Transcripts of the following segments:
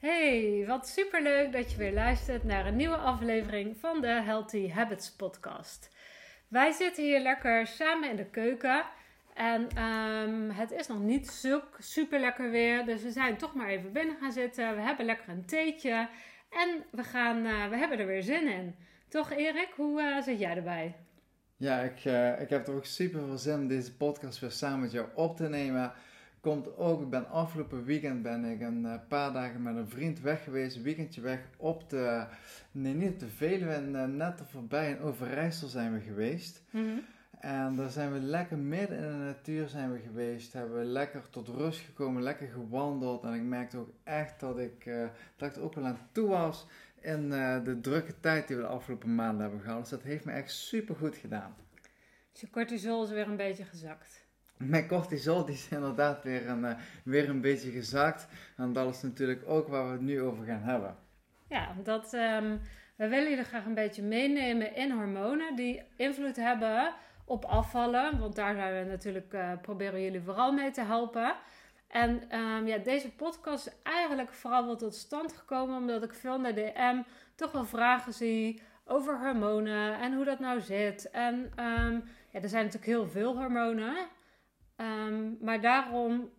Hey, wat superleuk dat je weer luistert naar een nieuwe aflevering van de Healthy Habits podcast. Wij zitten hier lekker samen in de keuken en ehm, het is nog niet super lekker weer, dus we zijn toch maar even binnen gaan zitten. We hebben lekker een theetje en we, gaan, uh, we hebben er weer zin in. Toch Erik, hoe uh, zit jij erbij? Ja, ik, uh, ik heb er ook super veel zin om deze podcast weer samen met jou op te nemen komt ook, ik ben afgelopen weekend ben ik een uh, paar dagen met een vriend weg geweest, weekendje weg op de, nee niet op de Veluwe, uh, net er voorbij in Overijssel zijn we geweest. Mm En daar zijn we lekker midden in de natuur zijn we geweest, hebben we lekker tot rust gekomen, lekker gewandeld. En ik merkte ook echt dat ik, uh, dat ik er ook wel aan toe was in de drukke tijd die we de afgelopen maanden hebben gehad. Dus dat heeft me echt super goed gedaan. Dus je cortisol is weer een beetje gezakt mijn cortisol is inderdaad weer een, uh, weer een beetje gezakt. En dat is natuurlijk ook waar we het nu over gaan hebben. Ja, dat, um, we willen jullie graag een beetje meenemen in hormonen die invloed hebben op afvallen. Want daar zijn we natuurlijk, uh, proberen jullie vooral mee te helpen. En um, ja, deze podcast is eigenlijk vooral wel tot stand gekomen omdat ik veel naar DM toch wel vragen zie over hormonen en hoe dat nou zit. En um, ja, er zijn natuurlijk heel veel hormonen. Um, maar daarom,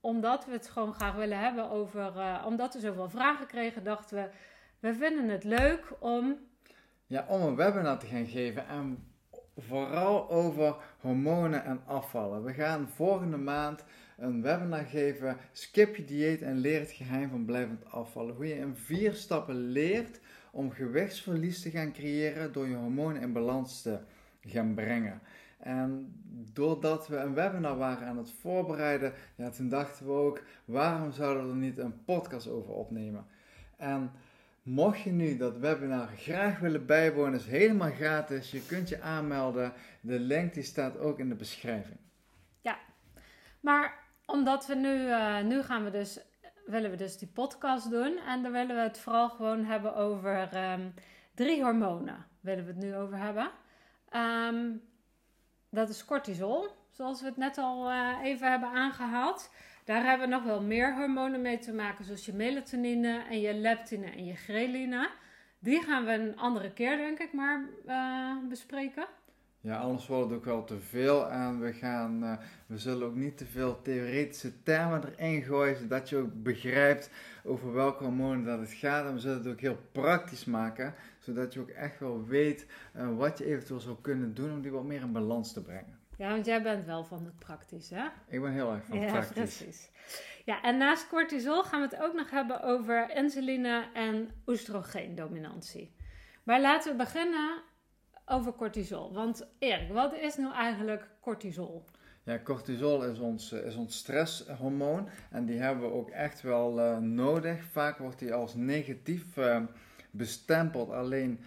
omdat we het gewoon graag willen hebben over, uh, omdat we zoveel vragen kregen, dachten we, we vinden het leuk om. Ja, om een webinar te gaan geven en vooral over hormonen en afvallen. We gaan volgende maand een webinar geven, skip je dieet en leer het geheim van blijvend afvallen. Hoe je in vier stappen leert om gewichtsverlies te gaan creëren door je hormonen in balans te gaan brengen. En doordat we een webinar waren aan het voorbereiden, ja, toen dachten we ook, waarom zouden we er niet een podcast over opnemen? En mocht je nu dat webinar graag willen bijwonen, is helemaal gratis. Je kunt je aanmelden. De link die staat ook in de beschrijving. Ja, maar omdat we nu, uh, nu gaan we dus, willen we dus die podcast doen. En dan willen we het vooral gewoon hebben over um, drie hormonen. Willen we het nu over hebben. Um, dat is cortisol, zoals we het net al uh, even hebben aangehaald. Daar hebben we nog wel meer hormonen mee te maken, zoals je melatonine en je leptine en je ghreline. Die gaan we een andere keer, denk ik, maar uh, bespreken. Ja, anders wordt het ook wel te veel en we, gaan, uh, we zullen ook niet te veel theoretische termen erin gooien, zodat je ook begrijpt over welke hormonen dat het gaat. En we zullen het ook heel praktisch maken, zodat je ook echt wel weet uh, wat je eventueel zou kunnen doen om die wat meer in balans te brengen. Ja, want jij bent wel van het praktisch, hè? Ik ben heel erg van het ja, praktisch. Precies. Ja, en naast cortisol gaan we het ook nog hebben over insuline en oestrogeendominantie. Maar laten we beginnen over cortisol. Want Erik, wat is nou eigenlijk cortisol? Ja, cortisol is ons, is ons stresshormoon en die hebben we ook echt wel uh, nodig. Vaak wordt die als negatief uh, bestempeld. Alleen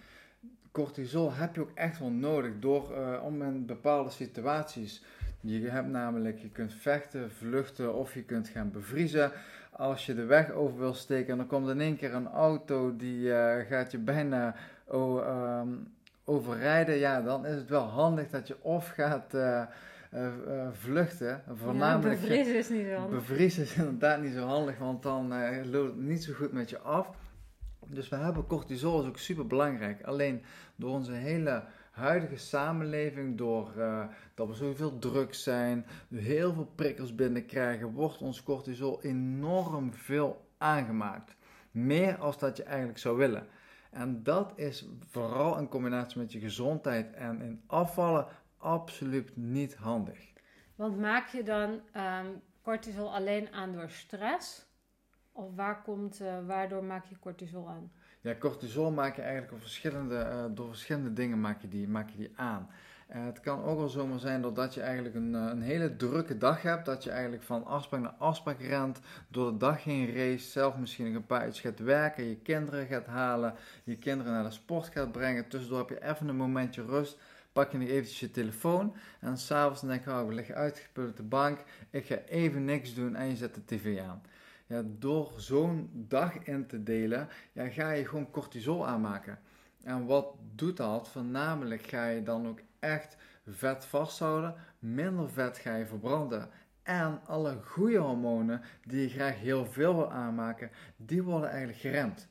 cortisol heb je ook echt wel nodig door, uh, om in bepaalde situaties. Je hebt namelijk, je kunt vechten, vluchten of je kunt gaan bevriezen. Als je de weg over wil steken en dan komt in één keer een auto die gaat je bijna... Oh, um, overrijden, ja, dan is het wel handig dat je of gaat uh, uh, uh, vluchten. Voornamelijk, ja, bevriezen is niet zo handig. Bevriezen is inderdaad niet zo handig, want dan loopt het niet zo goed met je af. Dus we hebben cortisol is ook super belangrijk. Alleen door onze hele huidige samenleving, door dat we zoveel druk zijn, heel veel prikkels binnenkrijgen, wordt ons cortisol enorm veel aangemaakt. Meer als dat je eigenlijk zou willen. En dat is vooral in combinatie met je gezondheid en in afvallen absoluut niet handig. Want maak je dan um, cortisol alleen aan door stress? Of waar komt, uh, waardoor maak je cortisol aan? Ja, cortisol maak je eigenlijk op verschillende, uh, door verschillende dingen maak je die, maak je die aan. Uh, het kan ook wel zomaar zijn doordat je eigenlijk een, een hele drukke dag hebt. Dat je eigenlijk van afspraak naar afspraak rent. Door de dag heen race. Zelf misschien nog een paar uur gaat werken. Je kinderen gaat halen. Je kinderen naar de sport gaat brengen. Tussendoor heb je even een momentje rust. Pak je nog eventjes je telefoon. En s'avonds denk je, oh, we liggen uitgeput op de bank. Ik ga even niks doen en je zet de tv aan. Ja, door zo'n dag in te delen, ja, ga je gewoon cortisol aanmaken. En wat doet dat? Voornamelijk ga je dan ook echt vet vasthouden. Minder vet ga je verbranden. En alle goede hormonen die je graag heel veel wil aanmaken, die worden eigenlijk geremd.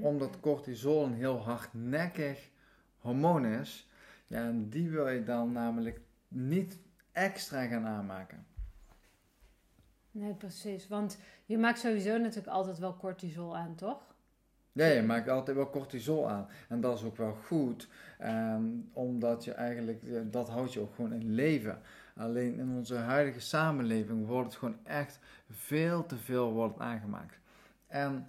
Omdat cortisol een heel hardnekkig hormoon is. Ja, en die wil je dan namelijk niet extra gaan aanmaken. Nee, precies. Want je maakt sowieso natuurlijk altijd wel cortisol aan, toch? Ja, je maakt altijd wel cortisol aan. En dat is ook wel goed, ehm, omdat je eigenlijk, dat houdt je ook gewoon in leven. Alleen in onze huidige samenleving wordt het gewoon echt veel te veel wordt aangemaakt. En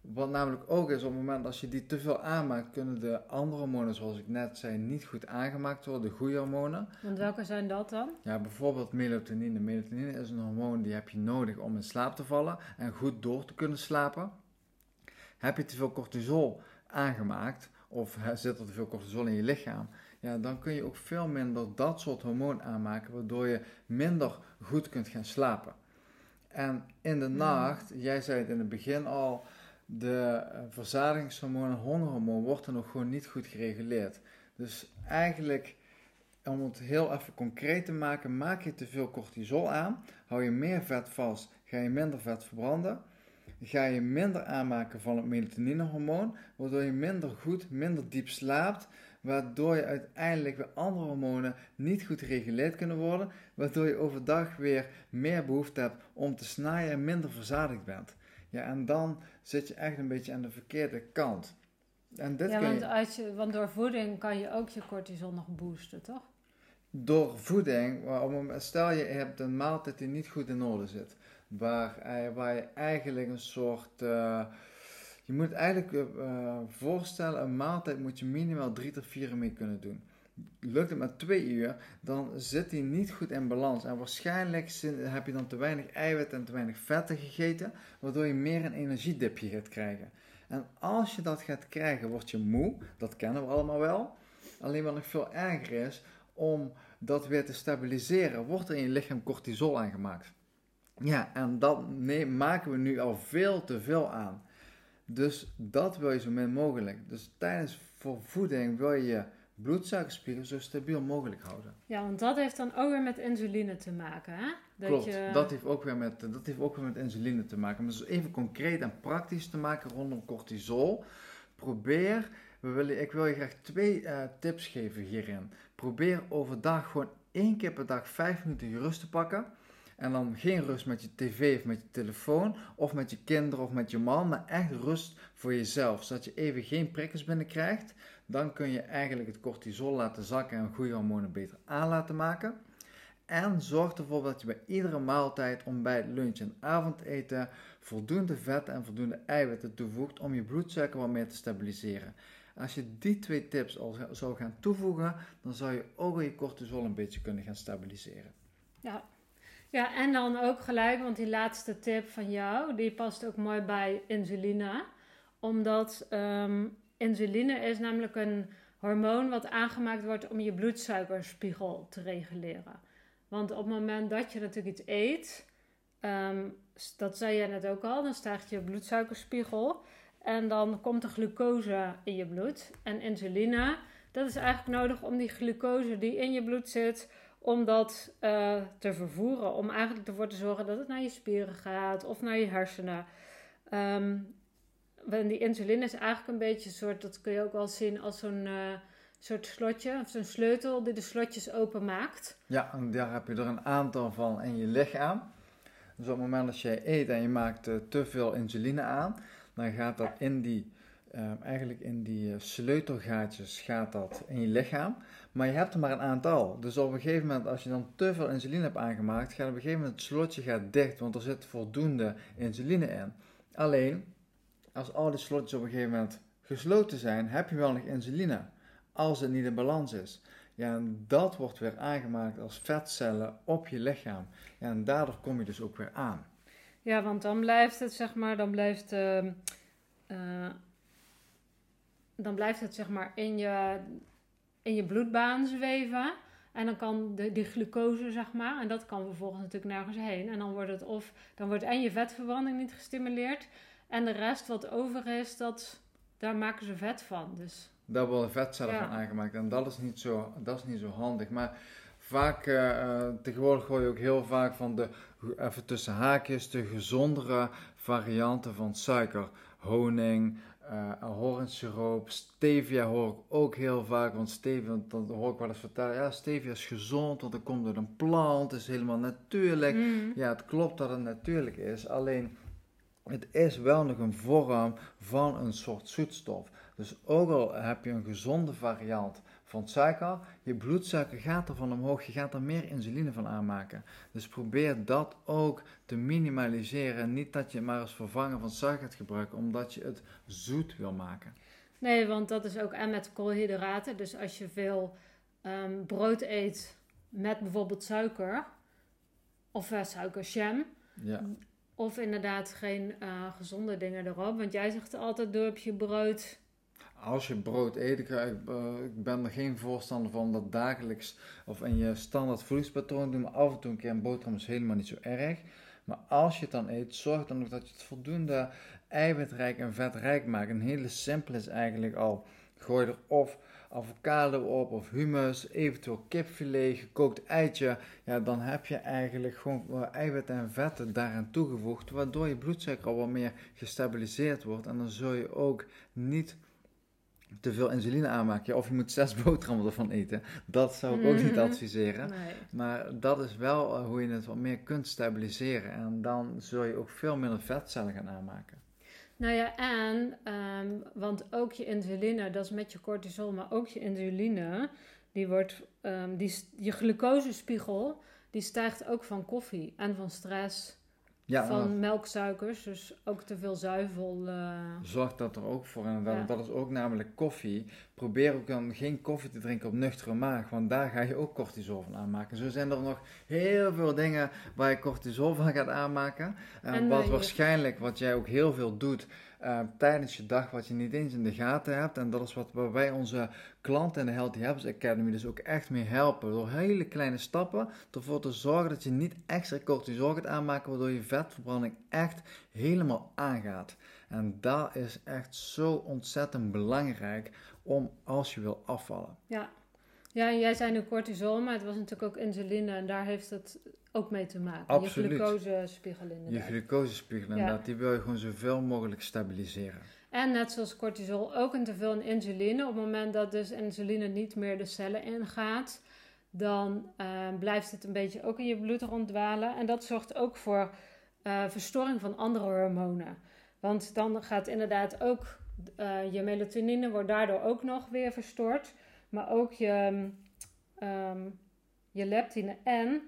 wat namelijk ook is, op het moment als je die te veel aanmaakt, kunnen de andere hormonen, zoals ik net zei, niet goed aangemaakt worden, de goede hormonen. Want welke zijn dat dan? Ja, bijvoorbeeld melatonine. Melatonine is een hormoon die heb je nodig om in slaap te vallen en goed door te kunnen slapen. Heb je te veel cortisol aangemaakt, of zit er te veel cortisol in je lichaam, ja, dan kun je ook veel minder dat soort hormoon aanmaken, waardoor je minder goed kunt gaan slapen. En in de hmm. nacht, jij zei het in het begin al, de uh, verzadigingshormoon en hongerhormoon wordt er nog gewoon niet goed gereguleerd. Dus eigenlijk, om het heel even concreet te maken, maak je te veel cortisol aan, hou je meer vet vast, ga je minder vet verbranden, ga je minder aanmaken van het melatonine-hormoon, waardoor je minder goed, minder diep slaapt, waardoor je uiteindelijk weer andere hormonen niet goed gereguleerd kunnen worden, waardoor je overdag weer meer behoefte hebt om te snijden en minder verzadigd bent. Ja, en dan zit je echt een beetje aan de verkeerde kant. En dit ja, want, als je, want door voeding kan je ook je cortisol nog boosten, toch? Door voeding, stel je hebt een maaltijd die niet goed in orde zit, waar, eh, waar je eigenlijk een soort... Uh, je moet eigenlijk uh, voorstellen, een maaltijd moet je minimaal drie tot vier mee kunnen doen. Lukt het maar twee uur, dan zit die niet goed in balans. En waarschijnlijk heb je dan te weinig eiwit en te weinig vetten gegeten, waardoor je meer een energiedipje gaat krijgen. En als je dat gaat krijgen, word je moe. Dat kennen we allemaal wel. Alleen wat nog veel erger is, om dat weer te stabiliseren, wordt er in je lichaam cortisol aangemaakt. Ja, en dat maken we nu al veel te veel aan. Dus dat wil je zo min mogelijk. Dus tijdens voeding wil je bloedsuikerspiegel zo stabiel mogelijk houden. Ja, want dat heeft dan ook weer met insuline te maken, hè? Dat Klopt, je... dat, heeft ook weer met, dat heeft ook weer met insuline te maken. Maar dus even concreet en praktisch te maken rondom cortisol. Probeer, we willen, ik wil je graag twee uh, tips geven hierin. Probeer overdag gewoon één keer per dag vijf minuten rust te pakken. En dan geen rust met je tv of met je telefoon of met je kinderen of met je man, maar echt rust voor jezelf. Zodat je even geen prikkels binnenkrijgt. Dan kun je eigenlijk het cortisol laten zakken en goede hormonen beter aan laten maken. En zorg ervoor dat je bij iedere maaltijd, ontbijt, lunch en avondeten voldoende vet en voldoende eiwitten toevoegt om je bloedsuiker wat meer te stabiliseren. Als je die twee tips al zou gaan toevoegen, dan zou je ook je cortisol een beetje kunnen gaan stabiliseren. Ja, ja, en dan ook gelijk, want die laatste tip van jou, die past ook mooi bij insuline. Omdat ehm, insuline is namelijk een hormoon wat aangemaakt wordt om je bloedsuikerspiegel te reguleren. Want op het moment dat je natuurlijk iets eet, ehm, dat zei je net ook al, dan stijgt je bloedsuikerspiegel. En dan komt er glucose in je bloed. En insuline, dat is eigenlijk nodig om die glucose die in je bloed zit, om dat uh, te vervoeren. Om eigenlijk ervoor te zorgen dat het naar je spieren gaat of naar je hersenen. Um, die insuline is eigenlijk een beetje een soort, dat kun je ook wel zien als zo'n uh, soort slotje, of zo'n sleutel die de slotjes openmaakt. Ja, en daar heb je er een aantal van in je lichaam. Dus op het moment dat je eet en je maakt uh, te veel insuline aan, dan gaat dat in die, uh, eigenlijk in die sleutelgaatjes gaat dat in je lichaam. Maar je hebt er maar een aantal. Dus op een gegeven moment, als je dan te veel insuline hebt aangemaakt, gaat op een gegeven moment het slotje gaat dicht, want er zit voldoende insuline in. Alleen, als al die slotjes op een gegeven moment gesloten zijn, heb je wel nog insuline. Als het niet in balans is. Ja, en dat wordt weer aangemaakt als vetcellen op je lichaam. Ja, en daardoor kom je dus ook weer aan. Ja, want dan blijft het, zeg maar, dan blijft, uh, dan blijft het, zeg maar, in je, in je bloedbaan zweven. En dan kan de, die glucose, zeg maar, en dat kan vervolgens natuurlijk nergens heen. En dan wordt het of, dan wordt en je vetverbranding niet gestimuleerd. En de rest wat over is, dat, daar maken ze vet van. Dus. Daar worden vetcellen van aangemaakt. En dat is, niet zo, dat is niet zo handig. Maar vaak, uh, tegenwoordig hoor je ook heel vaak van de, even tussen haakjes, de gezondere varianten van suiker. Honing, uh, ahornsiroop, stevia hoor ik ook heel vaak, want stevia, dan hoor ik wel eens vertellen, ja, stevia is gezond, want het komt uit een plant, het is helemaal natuurlijk. Mm. Ja, het klopt dat het natuurlijk is, alleen het is wel nog een vorm van een soort zoetstof. Dus ook al heb je een gezonde variant van suiker, je bloedsuiker gaat er van omhoog, je gaat er meer insuline van aanmaken. Dus probeer dat ook te minimaliseren. Niet dat je maar als vervanger van suiker gaat gebruiken, omdat je het zoet wil maken. Nee, want dat is ook en met koolhydraten. Dus als je veel um, brood eet met bijvoorbeeld suiker, of uh, suikerjam, ja. Of inderdaad geen uh, gezonde dingen erop. Want jij zegt altijd, doe op je brood als je brood eet, ik, eh, ik, ben er geen voorstander van dat dagelijks of in je standaard voedingspatroon doen, maar af en toe een keer een boterham is helemaal niet zo erg. Maar als je het dan eet, zorg dan ook dat je het voldoende eiwitrijk en vetrijk maakt. Een hele simpele is eigenlijk al, gooi er of avocado op of hummus, eventueel kipfilet, gekookt eitje. Ja, dan heb je eigenlijk gewoon eiwit en vetten daaraan toegevoegd, waardoor je bloedsuiker al wat meer gestabiliseerd wordt. En dan zul je ook niet te veel insuline aanmaken. of je moet zes boterhammen ervan eten. Dat zou ik ook niet adviseren. Maar dat is wel eh, hoe je het wat meer kunt stabiliseren. En dan zul je ook veel minder vetcellen gaan aanmaken. Nou ja, en, ehm, want ook je insuline, dat is met je cortisol, maar ook je insuline, die wordt, um, die, je glucosespiegel, die stijgt ook van koffie en van stress ja, van melksuikers, dus ook te veel zuivel. Uh... Zorg dat er ook voor. En dat, dat is ook namelijk koffie. Probeer ook dan geen koffie te drinken op nuchtere maag, want daar ga je ook cortisol van aanmaken. Zo zijn er nog heel veel dingen waar je cortisol van gaat aanmaken. En, wat waarschijnlijk, wat jij ook heel veel doet, uh, tijdens je dag wat je niet eens in de gaten hebt. En dat is wat wij onze klanten in de Healthy Habits Academy dus ook echt mee helpen. Door hele kleine stappen ervoor te zorgen dat je niet extra cortisol gaat aanmaken, waardoor je vetverbranding echt helemaal aangaat. En dat is echt zo ontzettend belangrijk om als je wil afvallen. Ja, ja, jij zei nu cortisol, maar het was natuurlijk ook insuline en daar heeft het ook mee te maken. Absoluut. Je glucosespiegel inderdaad. Je glucosespiegel inderdaad, die wil je gewoon zoveel mogelijk stabiliseren. En net zoals cortisol ook een teveel aan insuline. Op het moment dat dus insuline niet meer de cellen ingaat, dan uh, blijft het een beetje ook in je bloed ronddwalen. En dat zorgt ook voor uh, verstoring van andere hormonen. Want dan gaat inderdaad ook uh, je melatonine wordt daardoor ook nog weer verstoord. Maar ook je, um, je leptine en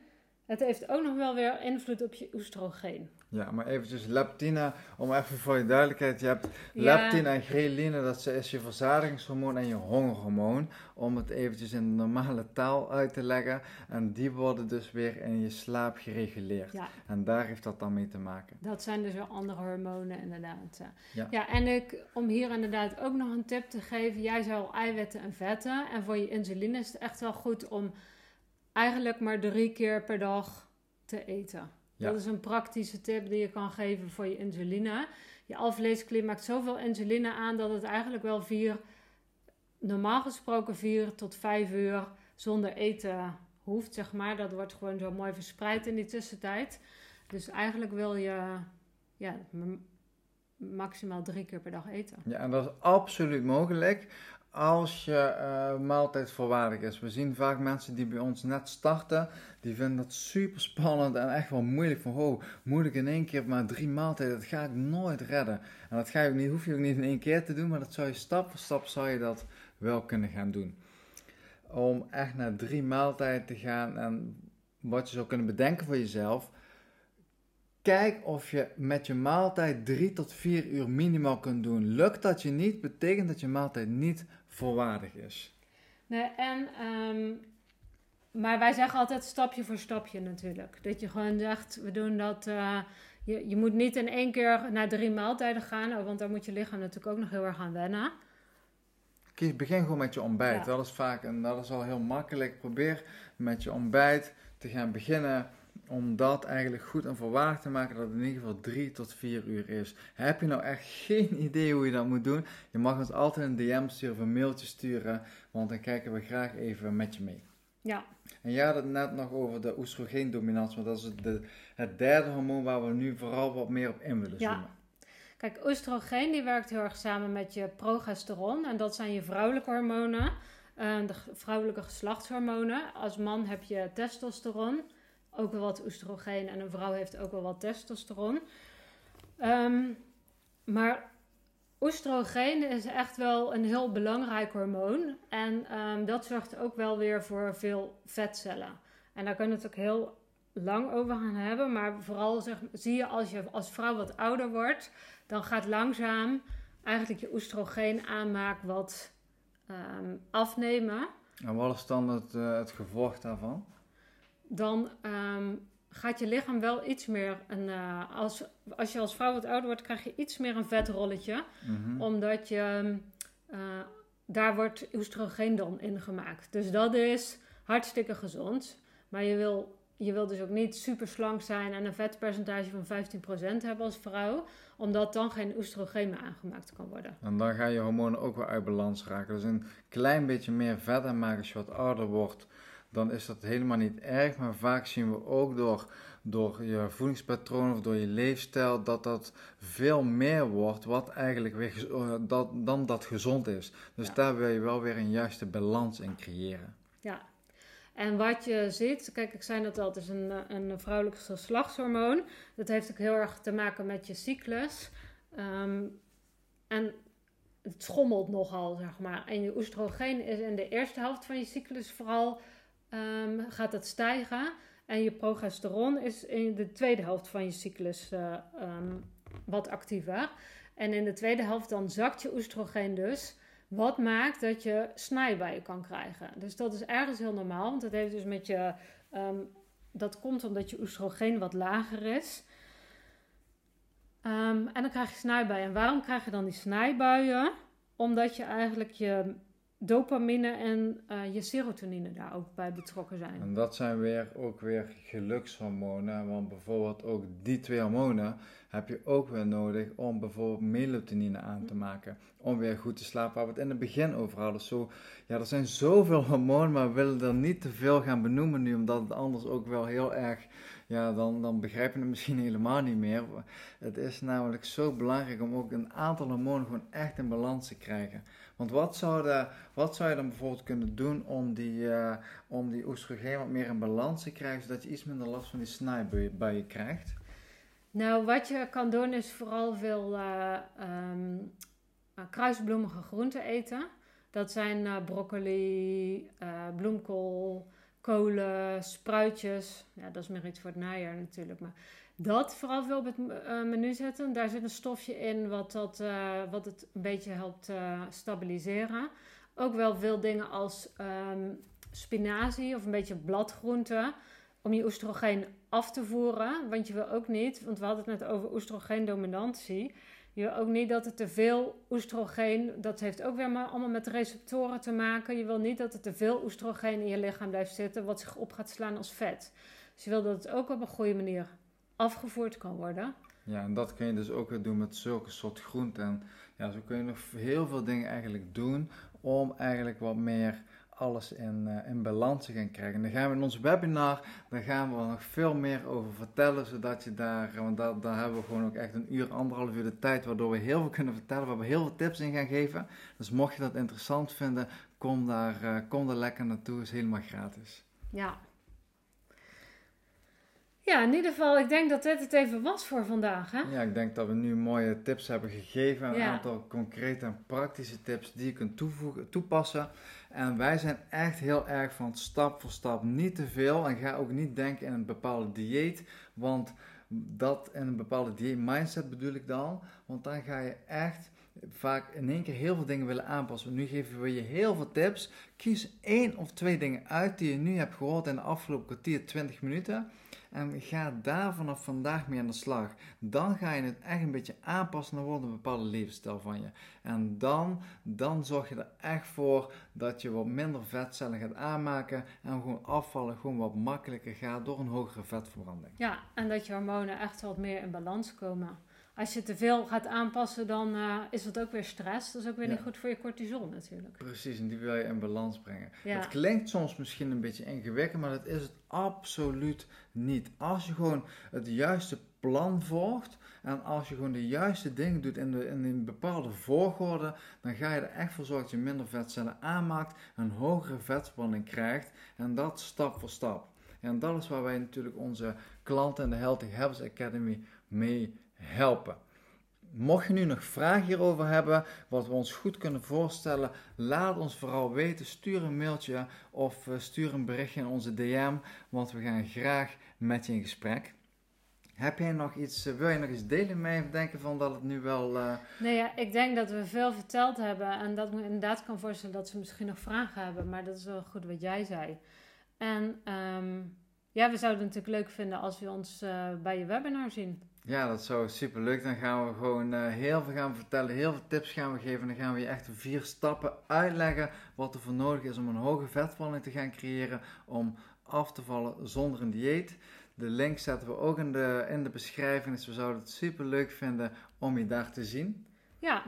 het heeft ook nog wel weer invloed op je oestrogeen. Ja, maar eventjes leptine, om even voor je duidelijkheid. Je hebt leptine en ghreline, dat is je verzadigingshormoon en je hongerhormoon. Om het eventjes in de normale taal uit te leggen. En die worden dus weer in je slaap gereguleerd. Ja. En daar heeft dat dan mee te maken. Dat zijn dus weer andere hormonen inderdaad. Ja, ja en ik, om hier inderdaad ook nog een tip te geven. Jij zou eiwitten en vetten. En voor je insuline is het echt wel goed om eigenlijk maar drie keer per dag te eten. Dat is een praktische tip die je kan geven voor je insuline. Je alvleesklier maakt zoveel insuline aan dat het eigenlijk wel vier, normaal gesproken vier tot vijf uur zonder eten hoeft, zeg maar. Dat wordt gewoon zo mooi verspreid in die tussentijd. Dus eigenlijk wil je ja, maximaal drie keer per dag eten. Ja, en dat is absoluut mogelijk als je uh, maaltijd volwaardig is. We zien vaak mensen die bij ons net starten, die vinden dat super spannend en echt wel moeilijk. Van, oh, moet ik in één keer maar drie maaltijden, dat ga ik nooit redden. En dat ga je niet, hoef je ook niet in één keer te doen, maar dat zou je stap voor stap zou je dat wel kunnen gaan doen. Om echt naar drie maaltijden te gaan en wat je zou kunnen bedenken voor jezelf, Kijk of je met je maaltijd 3 tot 4 uur minimaal kunt doen. Lukt dat je niet, betekent dat je maaltijd niet volwaardig is. Nee, en, um, maar wij zeggen altijd stapje voor stapje natuurlijk. Dat je gewoon zegt, we doen dat. Uh, je, je moet niet in één keer naar drie maaltijden gaan, want daar moet je lichaam natuurlijk ook nog heel erg aan wennen. Kies, begin gewoon met je ontbijt. Dat is vaak en dat is al heel makkelijk. Probeer met je ontbijt te gaan beginnen om dat eigenlijk goed en volwaardig te maken dat het in ieder geval 3 tot 4 uur is. Heb je nou echt geen idee hoe je dat moet doen? Je mag ons altijd een DM sturen of een mailtje sturen, want dan kijken we graag even met je mee. Ja, En je had het net nog over de oestrogeendominantie, want dat is het, de, het derde hormoon waar we nu vooral wat meer op in willen Ja. zoomen. Kijk, oestrogeen die werkt heel erg samen met je progesteron. En dat zijn je vrouwelijke hormonen. eh, de vrouwelijke geslachtshormonen. Als man heb je testosteron. Ook wel wat oestrogeen. En een vrouw heeft ook wel wat testosteron. Ehm, maar oestrogeen is echt wel een heel belangrijk hormoon. En ehm, dat zorgt ook wel weer voor veel vetcellen. En daar kunnen we het ook heel lang over gaan hebben. Maar vooral zeg, zie je als je als vrouw wat ouder wordt, dan gaat langzaam eigenlijk je oestrogeen aanmaak wat ehm, afnemen. En wat is dan het, eh, het gevolg daarvan? Dan ehm, gaat je lichaam wel iets meer een. eh, als, als je als vrouw wat ouder wordt, krijg je iets meer een vetrolletje. Mhm. Omdat je. eh, daar wordt oestrogeen dan in gemaakt. Dus dat is hartstikke gezond. Maar je wil, je wil dus ook niet super slank zijn en een vetpercentage van 15% hebben als vrouw. Omdat dan geen oestrogeen meer aangemaakt kan worden. En dan gaan je hormonen ook weer uit balans raken. Dus een klein beetje meer vet aanmaken als je wat ouder wordt, dan is dat helemaal niet erg. Maar vaak zien we ook door, door je voedingspatroon of door je leefstijl dat dat veel meer wordt wat eigenlijk weer, eh, dat, dan dat gezond is. Dus Ja. daar wil je wel weer een juiste balans in creëren. Ja. En wat je ziet, kijk, ik zei net al, het is een, eh, een vrouwelijk geslachtshormoon. Dat heeft ook heel erg te maken met je cyclus. Ehm, en het schommelt nogal, zeg maar. En je oestrogeen is in de eerste helft van je cyclus vooral ehm, gaat het stijgen. En je progesteron is in de tweede helft van je cyclus eh, ehm, wat actiever. En in de tweede helft dan zakt je oestrogeen dus. Wat maakt dat je snijbijen kan krijgen. Dus dat is ergens heel normaal. Want dat heeft dus met je. ehm, dat komt omdat je oestrogeen wat lager is. En dan krijg je snijbuien. En waarom krijg je dan die snijbuien? Omdat je eigenlijk je dopamine en eh, je serotonine daar ook bij betrokken zijn. En dat zijn weer ook weer gelukshormonen. Want bijvoorbeeld ook die twee hormonen heb je ook weer nodig om bijvoorbeeld melatonine aan te maken. Om weer goed te slapen. Waar we het in het begin over hadden. Zo, ja, er zijn zoveel hormonen, maar we willen er niet te veel gaan benoemen nu. Omdat het anders ook wel heel erg, ja, dan, dan begrijp je het misschien helemaal niet meer. Het is namelijk zo belangrijk om ook een aantal hormonen gewoon echt in balans te krijgen. Want wat zou, wat zou je dan bijvoorbeeld kunnen doen om die, eh, om die oestrogeen wat meer in balans te krijgen, zodat je iets minder last van die snijbuien krijgt? Nou, wat je kan doen is vooral veel eh, ehm, eh, kruisbloemige groenten eten. Dat zijn broccoli, bloemkool, kolen, spruitjes. Ja, dat is meer iets voor het najaar natuurlijk. Maar dat vooral veel op het eh, menu zetten. Daar zit een stofje in wat, dat, eh, wat het een beetje helpt eh, stabiliseren. Ook wel veel dingen als ehm, spinazie of een beetje bladgroenten. Om je oestrogeen af te voeren. Want je wil ook niet, want we hadden het net over oestrogeendominantie. Je ook niet dat er te veel oestrogeen, dat heeft ook weer allemaal met receptoren te maken. Je wil niet dat er te veel oestrogeen in je lichaam blijft zitten, wat zich op gaat slaan als vet. Dus je wil dat het ook op een goede manier afgevoerd kan worden. Ja, en dat kun je dus ook doen met zulke soort groenten. En ja, zo kun je nog heel veel dingen eigenlijk doen om eigenlijk wat meer alles in, eh, in balans gaan krijgen. En dan gaan we in ons webinar, daar gaan we nog veel meer over vertellen, zodat je daar, want daar, daar hebben we gewoon ook echt een uur, anderhalf uur de tijd, waardoor we heel veel kunnen vertellen, waar we heel veel tips in gaan geven. Dus mocht je dat interessant vinden, kom daar, eh, kom daar lekker naartoe, is helemaal gratis. Ja. Ja, in ieder geval, ik denk dat dit het even was voor vandaag. Hè? Ja, ik denk dat we nu mooie tips hebben gegeven. Een Ja. aantal concrete en praktische tips die je kunt toevoegen, toepassen. En wij zijn echt heel erg van stap voor stap niet te veel. En ga ook niet denken in een bepaalde dieet. Want dat in een bepaalde dieet mindset bedoel ik dan. Want dan ga je echt vaak in één keer heel veel dingen willen aanpassen. Nu geven we je heel veel tips. Kies één of twee dingen uit die je nu hebt gehoord in de afgelopen kwartier, 20 minuten. En ga daar vanaf vandaag mee aan de slag. Dan ga je het echt een beetje aanpassen. Dan wordt een bepaalde levensstijl van je. En dan, dan zorg je er echt voor dat je wat minder vetcellen gaat aanmaken. En gewoon afvallen gewoon wat makkelijker gaat door een hogere vetverbranding. Ja, en dat je hormonen echt wat meer in balans komen. Als je te veel gaat aanpassen, dan eh, is dat ook weer stress. Dat is ook weer Ja. niet goed voor je cortisol natuurlijk. Precies, en die wil je in balans brengen. Ja. Het klinkt soms misschien een beetje ingewikkeld, maar dat is het absoluut niet. Als je gewoon het juiste plan volgt en als je gewoon de juiste dingen doet in, de, in een bepaalde volgorde, dan ga je er echt voor zorgen dat je minder vetcellen aanmaakt, een hogere vetspanning krijgt en dat stap voor stap. En dat is waar wij natuurlijk onze klanten in de Healthy Habits Academy mee helpen. Mocht je nu nog vragen hierover hebben, wat we ons goed kunnen voorstellen, laat ons vooral weten. Stuur een mailtje of eh, stuur een berichtje in onze DM, want we gaan graag met je in gesprek. Heb jij nog iets, eh, wil je nog iets delen mij of denken van dat het nu wel... eh, Nee, ja, ik denk dat we veel verteld hebben en dat ik me inderdaad kan voorstellen dat ze misschien nog vragen hebben, maar dat is wel goed wat jij zei. En ehm, ja, we zouden het natuurlijk leuk vinden als we ons bij je webinar zien. Ja, dat zou super leuk. Dan gaan we gewoon eh, heel veel gaan vertellen, heel veel tips gaan we geven. En dan gaan we je echt vier stappen uitleggen wat er voor nodig is om een hoge vetspanning te gaan creëren. Om af te vallen zonder een dieet. De link zetten we ook in de, in de beschrijving. Dus we zouden het super leuk vinden om je daar te zien. Ja,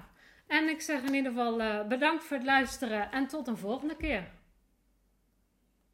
en ik zeg in ieder geval eh, bedankt voor het luisteren en tot een volgende keer.